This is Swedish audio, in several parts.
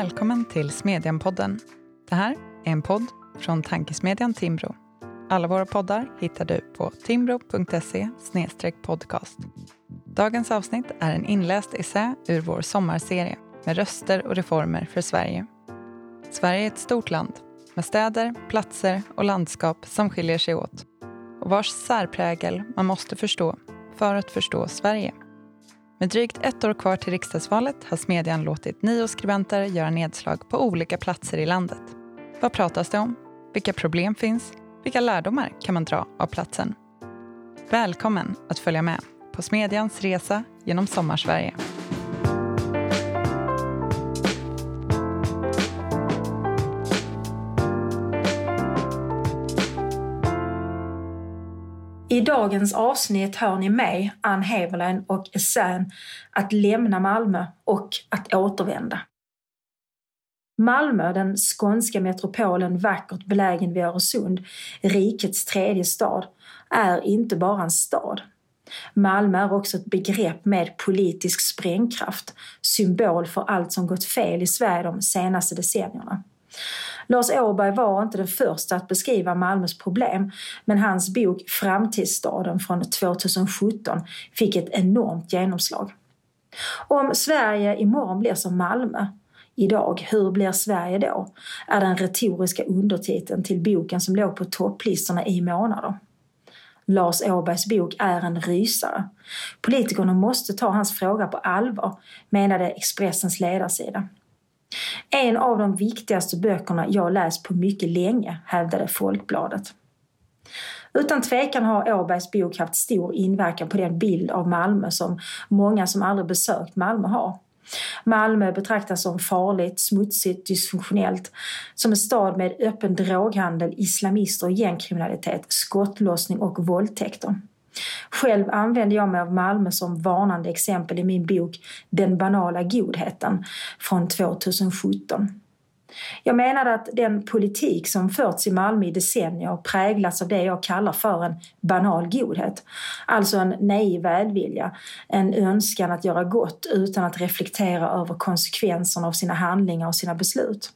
Välkommen till Smedjan-podden. Det här är en podd från tankesmedjan Timbro. Alla våra poddar hittar du på timbro.se podcast. Dagens avsnitt är en inläst essä ur vår sommarserie med röster och reformer för Sverige. Sverige är ett stort land med städer, platser och landskap som skiljer sig åt och vars särprägel man måste förstå för att förstå Sverige. Med drygt ett år kvar till riksdagsvalet har Smedjan låtit nio skribenter göra nedslag på olika platser i landet. Vad pratas det om? Vilka problem finns? Vilka lärdomar kan man dra av platsen? Välkommen att följa med på Smedjans resa genom Sommarsverige. I dagens avsnitt hör ni mig, Ann Heberlein och essän Att lämna Malmö och att återvända. Malmö, den skånska metropolen vackert belägen vid Öresund, rikets tredje stad, är inte bara en stad. Malmö är också ett begrepp med politisk sprängkraft, symbol för allt som gått fel i Sverige de senaste decennierna. Lars Åberg var inte den första att beskriva Malmös problem men hans bok Framtidsstaden från 2017 fick ett enormt genomslag. Om Sverige imorgon blir som Malmö idag, hur blir Sverige då? är den retoriska undertiteln till boken som låg på topplistorna i månader. Lars Åbergs bok är en rysare. Politikerna måste ta hans fråga på allvar, menade Expressens ledarsida. En av de viktigaste böckerna jag läst på mycket länge, hävdade Folkbladet. Utan tvekan har Åbergs bok haft stor inverkan på den bild av Malmö som många som aldrig besökt Malmö har. Malmö betraktas som farligt, smutsigt, dysfunktionellt, som en stad med öppen droghandel, islamister och gängkriminalitet, skottlossning och våldtäkter. Själv använder jag mig av Malmö som varnande exempel i min bok Den banala godheten från 2017. Jag menade att den politik som förts i Malmö i decennier präglas av det jag kallar för en banal godhet. Alltså en naiv välvilja, en önskan att göra gott utan att reflektera över konsekvenserna av sina handlingar och sina beslut.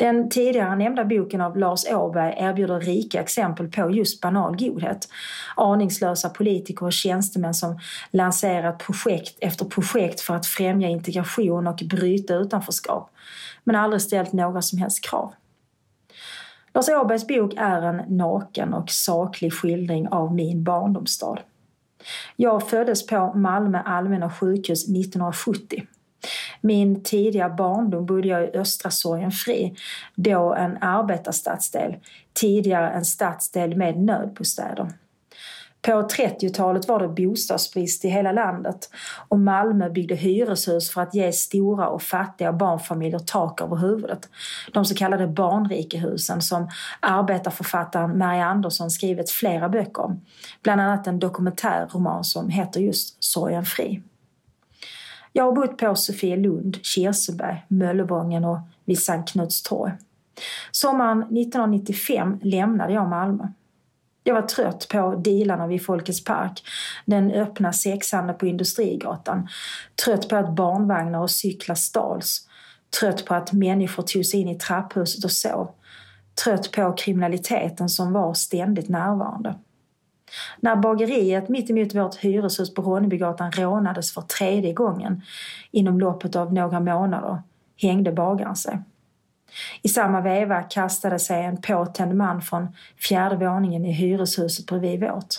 Den tidigare nämnda boken av Lars Åberg erbjuder rika exempel på just banal godhet. Aningslösa politiker och tjänstemän som lanserat projekt efter projekt för att främja integration och bryta utanförskap, men aldrig ställt några som helst krav. Lars Åbergs bok är en naken och saklig skildring av min barndomsstad. Jag föddes på Malmö allmänna sjukhus 1970. Min tidiga barndom bodde jag i Östra Sorgenfri, då en arbetarstadsdel, tidigare en stadsdel med nödbostäder. På 30-talet var det bostadsbrist i hela landet och Malmö byggde hyreshus för att ge stora och fattiga barnfamiljer tak över huvudet. De så kallade barnrikehusen som arbetarförfattaren Mary Andersson skrivit flera böcker om. Bland annat en dokumentärroman som heter just Sorgen fri. Jag har bott på Sofielund, Kirseberg, Möllevången och vid Sankt Knuts torg. Sommaren 1995 lämnade jag Malmö. Jag var trött på dealarna vid Folkets park, den öppna sexhandeln på Industrigatan, trött på att barnvagnar och cyklar stals, trött på att människor tog sig in i trapphuset och sov, trött på kriminaliteten som var ständigt närvarande. När bageriet mitt emot vårt hyreshus på Ronnebygatan rånades för tredje gången inom loppet av några månader hängde bagaren sig. I samma veva kastade sig en påtänd man från fjärde våningen i hyreshuset bredvid vårt.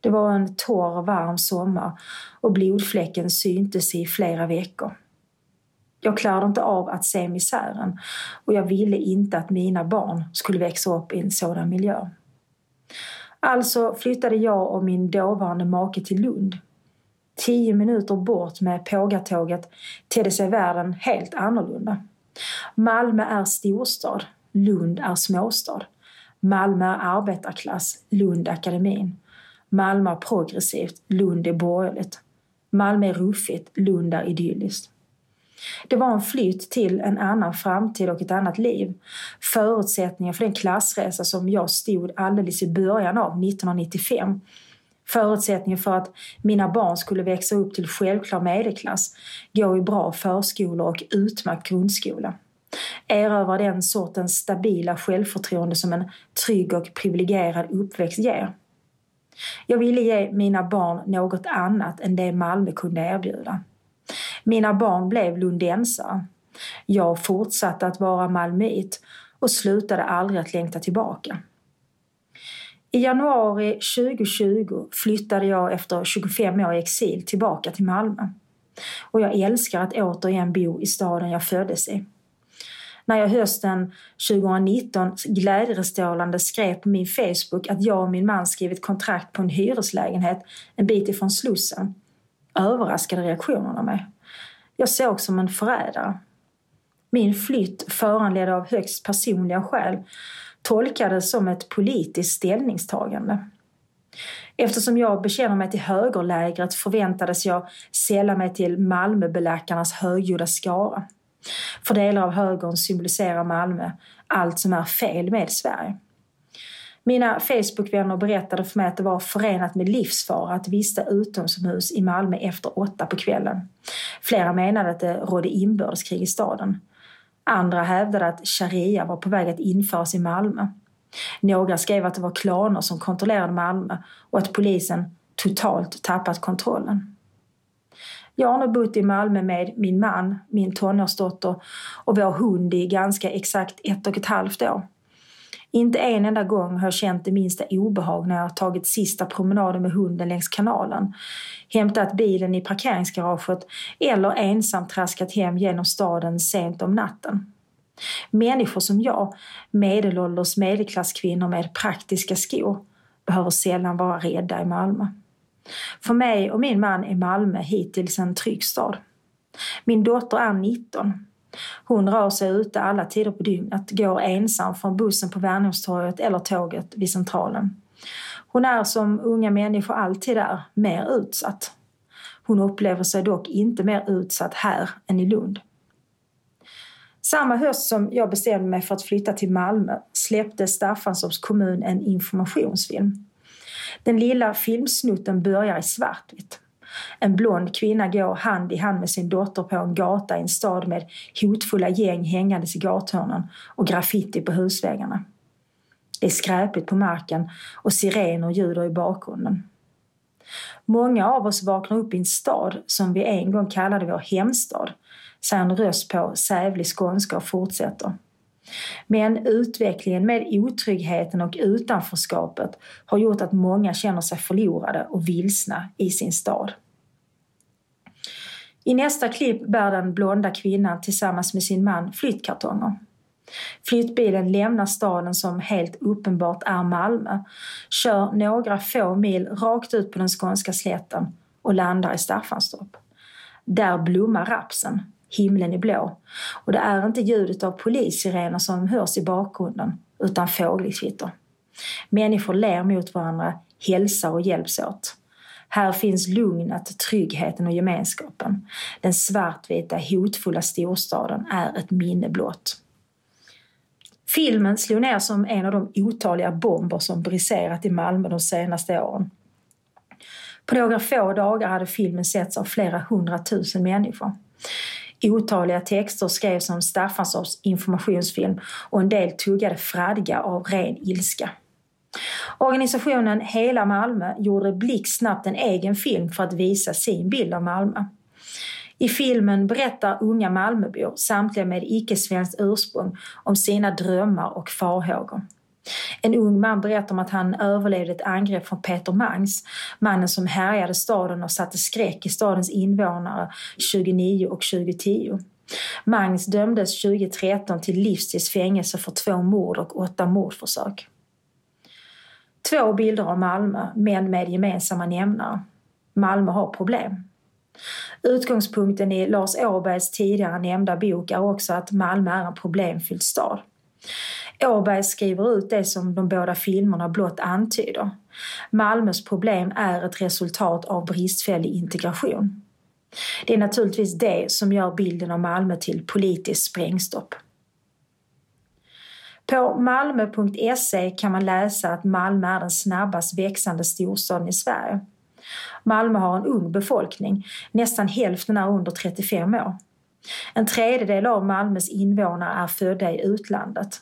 Det var en torr varm sommar och blodfläcken syntes i flera veckor. Jag klarade inte av att se misären och jag ville inte att mina barn skulle växa upp i en sådan miljö. Alltså flyttade jag och min dåvarande make till Lund. Tio minuter bort med pågatåget tedde sig världen helt annorlunda. Malmö är storstad, Lund är småstad. Malmö är arbetarklass, Lund akademin. Malmö är progressivt, Lund är borgerligt. Malmö är ruffigt, Lund är idylliskt. Det var en flytt till en annan framtid och ett annat liv. Förutsättningar för den klassresa som jag stod alldeles i början av 1995 Förutsättningen för att mina barn skulle växa upp till självklar medelklass, gå i bra förskolor och utmärkt grundskola. Erövra den sortens stabila självförtroende som en trygg och privilegierad uppväxt ger. Jag ville ge mina barn något annat än det Malmö kunde erbjuda. Mina barn blev lundensare. Jag fortsatte att vara malmöit och slutade aldrig att längta tillbaka. I januari 2020 flyttade jag efter 25 år i exil tillbaka till Malmö. Och jag älskar att återigen bo i staden jag föddes i. När jag hösten 2019 glädjestrålande skrev på min Facebook att jag och min man skrivit kontrakt på en hyreslägenhet en bit ifrån Slussen överraskade reaktionerna mig. Jag såg som en förrädare. Min flytt föranledd av högst personliga skäl tolkades som ett politiskt ställningstagande. Eftersom jag bekänner mig till högerlägret förväntades jag sälla mig till Malmöbelackarnas högljudda skara. För delar av högern symboliserar Malmö allt som är fel med Sverige. Mina Facebookvänner berättade för mig att det var förenat med livsfara att vistas utomhus i Malmö efter åtta på kvällen. Flera menade att det rådde inbördeskrig i staden. Andra hävdade att sharia var på väg att införas i Malmö. Några skrev att det var klaner som kontrollerade Malmö och att polisen totalt tappat kontrollen. Jag har nu bott i Malmö med min man, min tonårsdotter och vår hund i ganska exakt ett och ett halvt år. Inte en enda gång har jag känt det minsta obehag när jag har tagit sista promenaden med hunden längs kanalen, hämtat bilen i parkeringsgaraget eller ensam traskat hem genom staden sent om natten. Människor som jag, medelålders medelklasskvinnor med praktiska skor, behöver sällan vara rädda i Malmö. För mig och min man är Malmö hittills en trygg stad. Min dotter är 19 hon rör sig ute alla tider på dygnet, går ensam från bussen på Värnhemstorget eller tåget vid Centralen. Hon är som unga människor alltid är, mer utsatt. Hon upplever sig dock inte mer utsatt här än i Lund. Samma höst som jag bestämde mig för att flytta till Malmö släppte Staffanstorps kommun en informationsfilm. Den lilla filmsnutten börjar i svartvitt. En blond kvinna går hand i hand med sin dotter på en gata i en stad med hotfulla gäng hängandes i gathörnen och graffiti på husväggarna. Det är skräpigt på marken och sirener ljuder i bakgrunden. Många av oss vaknar upp i en stad som vi en gång kallade vår hemstad, säger en röst på sävlig skånska och fortsätter. Men utvecklingen med otryggheten och utanförskapet har gjort att många känner sig förlorade och vilsna i sin stad. I nästa klipp bär den blonda kvinnan tillsammans med sin man flyttkartonger. Flyttbilen lämnar staden som helt uppenbart är Malmö, kör några få mil rakt ut på den skånska slätten och landar i Staffanstorp. Där blommar rapsen, himlen är blå och det är inte ljudet av polissirener som hörs i bakgrunden utan fågelkvitter. Människor ler mot varandra, hälsar och hjälps åt. Här finns lugnet, tryggheten och gemenskapen. Den svartvita, hotfulla storstaden är ett minne blott. Filmen slog ner som en av de otaliga bomber som briserat i Malmö de senaste åren. På några få dagar hade filmen setts av flera hundratusen människor. Otaliga texter skrevs om Staffanstorps informationsfilm och en del tuggade fradga av ren ilska. Organisationen Hela Malmö gjorde blixtsnabbt en egen film för att visa sin bild av Malmö. I filmen berättar unga Malmöbor, samtliga med icke-svenskt ursprung, om sina drömmar och farhågor. En ung man berättar om att han överlevde ett angrepp från Peter Mangs, mannen som härjade staden och satte skräck i stadens invånare 2009 och 2010. Mangs dömdes 2013 till livstids fängelse för två mord och åtta mordförsök. Två bilder av Malmö, men med gemensamma nämnare. Malmö har problem. Utgångspunkten i Lars Åbergs tidigare nämnda bok är också att Malmö är en problemfylld stad. Åberg skriver ut det som de båda filmerna blott antyder. Malmös problem är ett resultat av bristfällig integration. Det är naturligtvis det som gör bilden av Malmö till politiskt sprängstopp. På malmö.se kan man läsa att Malmö är den snabbast växande storstaden i Sverige. Malmö har en ung befolkning, nästan hälften är under 35 år. En tredjedel av Malmös invånare är födda i utlandet.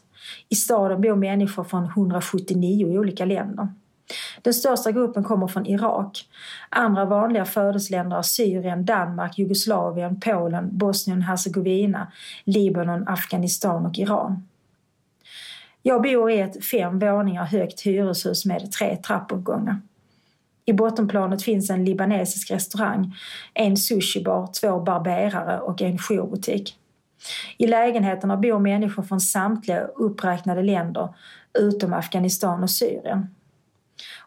I staden bor människor från 179 olika länder. Den största gruppen kommer från Irak. Andra vanliga födelseländer är Syrien, Danmark, Jugoslavien, Polen, Bosnien-Hercegovina, Libanon, Afghanistan och Iran. Jag bor i ett fem våningar högt hyreshus med tre trappuppgångar. I bottenplanet finns en libanesisk restaurang, en sushibar, två barberare och en jourbutik. I lägenheterna bor människor från samtliga uppräknade länder utom Afghanistan och Syrien.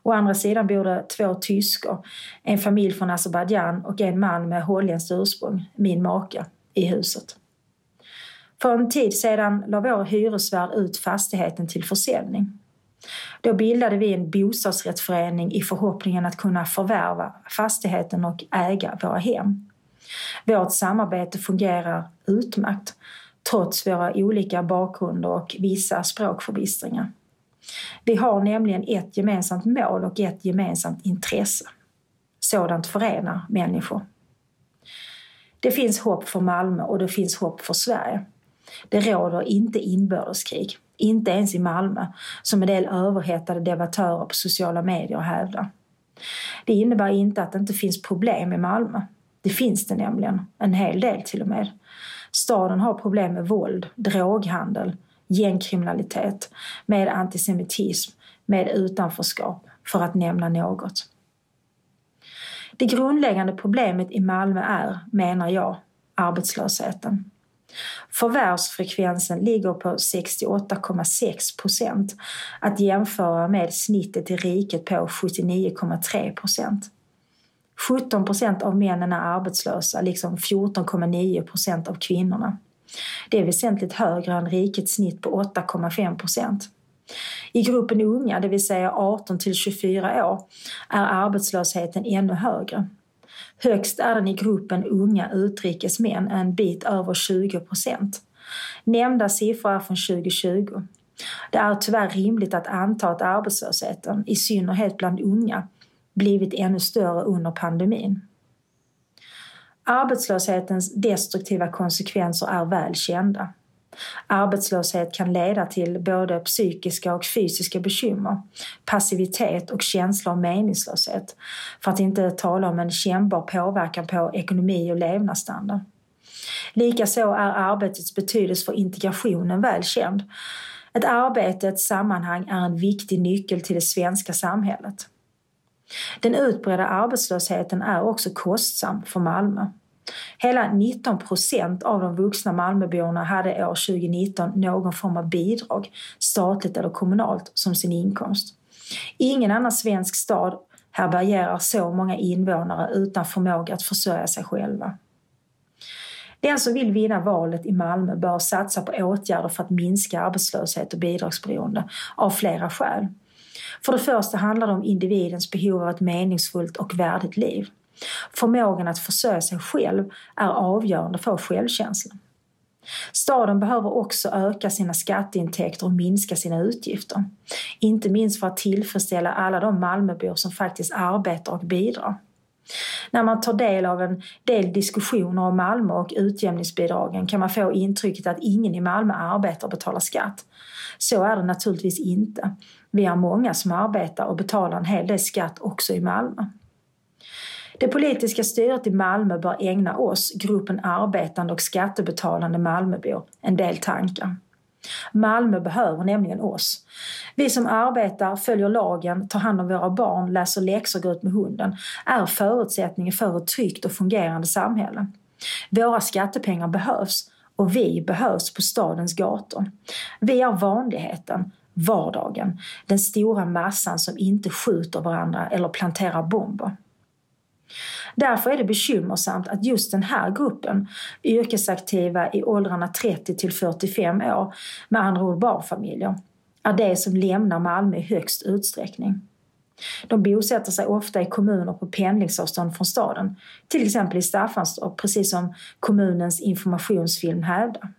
Å andra sidan bor det två tyskar, en familj från Azerbajdzjan och en man med holländskt ursprung, min make, i huset. För en tid sedan la vår hyresvärd ut fastigheten till försäljning. Då bildade vi en bostadsrättsförening i förhoppningen att kunna förvärva fastigheten och äga våra hem. Vårt samarbete fungerar utmärkt trots våra olika bakgrunder och vissa språkförbistringar. Vi har nämligen ett gemensamt mål och ett gemensamt intresse. Sådant förenar människor. Det finns hopp för Malmö och det finns hopp för Sverige. Det råder inte inbördeskrig, inte ens i Malmö, som en del överhettade debattörer på sociala medier hävdar. Det innebär inte att det inte finns problem i Malmö. Det finns det nämligen, en hel del till och med. Staden har problem med våld, droghandel, gängkriminalitet, med antisemitism, med utanförskap, för att nämna något. Det grundläggande problemet i Malmö är, menar jag, arbetslösheten. Förvärvsfrekvensen ligger på 68,6 procent att jämföra med snittet i riket på 79,3 procent. 17 procent av männen är arbetslösa, liksom 14,9 procent av kvinnorna. Det är väsentligt högre än rikets snitt på 8,5 procent. I gruppen unga, det vill säga 18 till 24 år, är arbetslösheten ännu högre. Högst är den i gruppen unga utrikesmän, en bit över 20 procent. Nämnda siffra är från 2020. Det är tyvärr rimligt att anta att arbetslösheten, i synnerhet bland unga, blivit ännu större under pandemin. Arbetslöshetens destruktiva konsekvenser är väl kända. Arbetslöshet kan leda till både psykiska och fysiska bekymmer, passivitet och känsla av meningslöshet, för att inte tala om en kännbar påverkan på ekonomi och levnadsstandard. Likaså är arbetets betydelse för integrationen väl känd. Ett arbete, ett sammanhang, är en viktig nyckel till det svenska samhället. Den utbredda arbetslösheten är också kostsam för Malmö. Hela 19 procent av de vuxna Malmöborna hade år 2019 någon form av bidrag, statligt eller kommunalt, som sin inkomst. Ingen annan svensk stad härbärgerar så många invånare utan förmåga att försörja sig själva. Den som vill vinna valet i Malmö bör satsa på åtgärder för att minska arbetslöshet och bidragsberoende av flera skäl. För det första handlar det om individens behov av ett meningsfullt och värdigt liv. Förmågan att försörja sig själv är avgörande för självkänslan. Staden behöver också öka sina skatteintäkter och minska sina utgifter. Inte minst för att tillfredsställa alla de Malmöbor som faktiskt arbetar och bidrar. När man tar del av en del diskussioner om Malmö och utjämningsbidragen kan man få intrycket att ingen i Malmö arbetar och betalar skatt. Så är det naturligtvis inte. Vi är många som arbetar och betalar en hel del skatt också i Malmö. Det politiska styret i Malmö bör ägna oss, gruppen arbetande och skattebetalande Malmöbor, en del tankar. Malmö behöver nämligen oss. Vi som arbetar, följer lagen, tar hand om våra barn, läser läxor går ut med hunden är förutsättningen för ett tryggt och fungerande samhälle. Våra skattepengar behövs och vi behövs på stadens gator. Vi är vanligheten, vardagen, den stora massan som inte skjuter varandra eller planterar bomber. Därför är det bekymmersamt att just den här gruppen, yrkesaktiva i åldrarna 30 till 45 år, med andra ord barnfamiljer, är det som lämnar Malmö i högst utsträckning. De bosätter sig ofta i kommuner på pendlingsavstånd från staden, till exempel i Staffanstorp, precis som kommunens informationsfilm hävdar.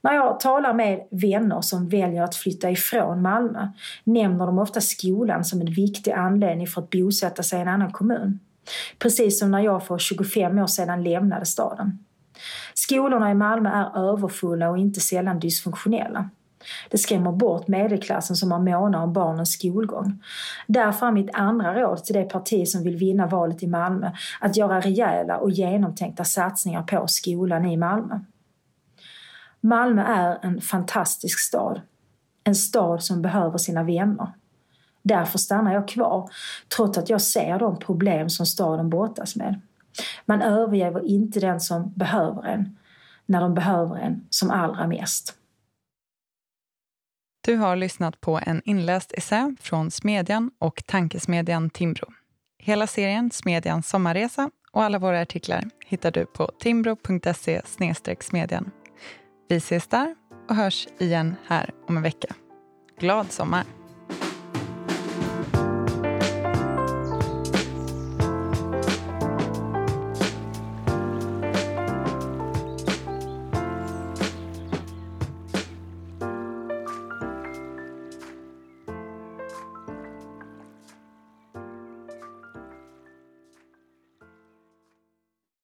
När jag talar med vänner som väljer att flytta ifrån Malmö nämner de ofta skolan som en viktig anledning för att bosätta sig i en annan kommun. Precis som när jag för 25 år sedan lämnade staden. Skolorna i Malmö är överfulla och inte sällan dysfunktionella. Det skrämmer bort medelklassen som har månar om barnens skolgång. Därför är mitt andra råd till det parti som vill vinna valet i Malmö att göra rejäla och genomtänkta satsningar på skolan i Malmö. Malmö är en fantastisk stad. En stad som behöver sina vänner. Därför stannar jag kvar, trots att jag ser de problem som staden brottas med. Man överger inte den som behöver en, när de behöver en som allra mest. Du har lyssnat på en inläst essä från Smedjan och tankesmedjan Timbro. Hela serien Smedjans sommarresa och alla våra artiklar hittar du på timbro.se smedjan. Vi ses där och hörs igen här om en vecka. Glad sommar!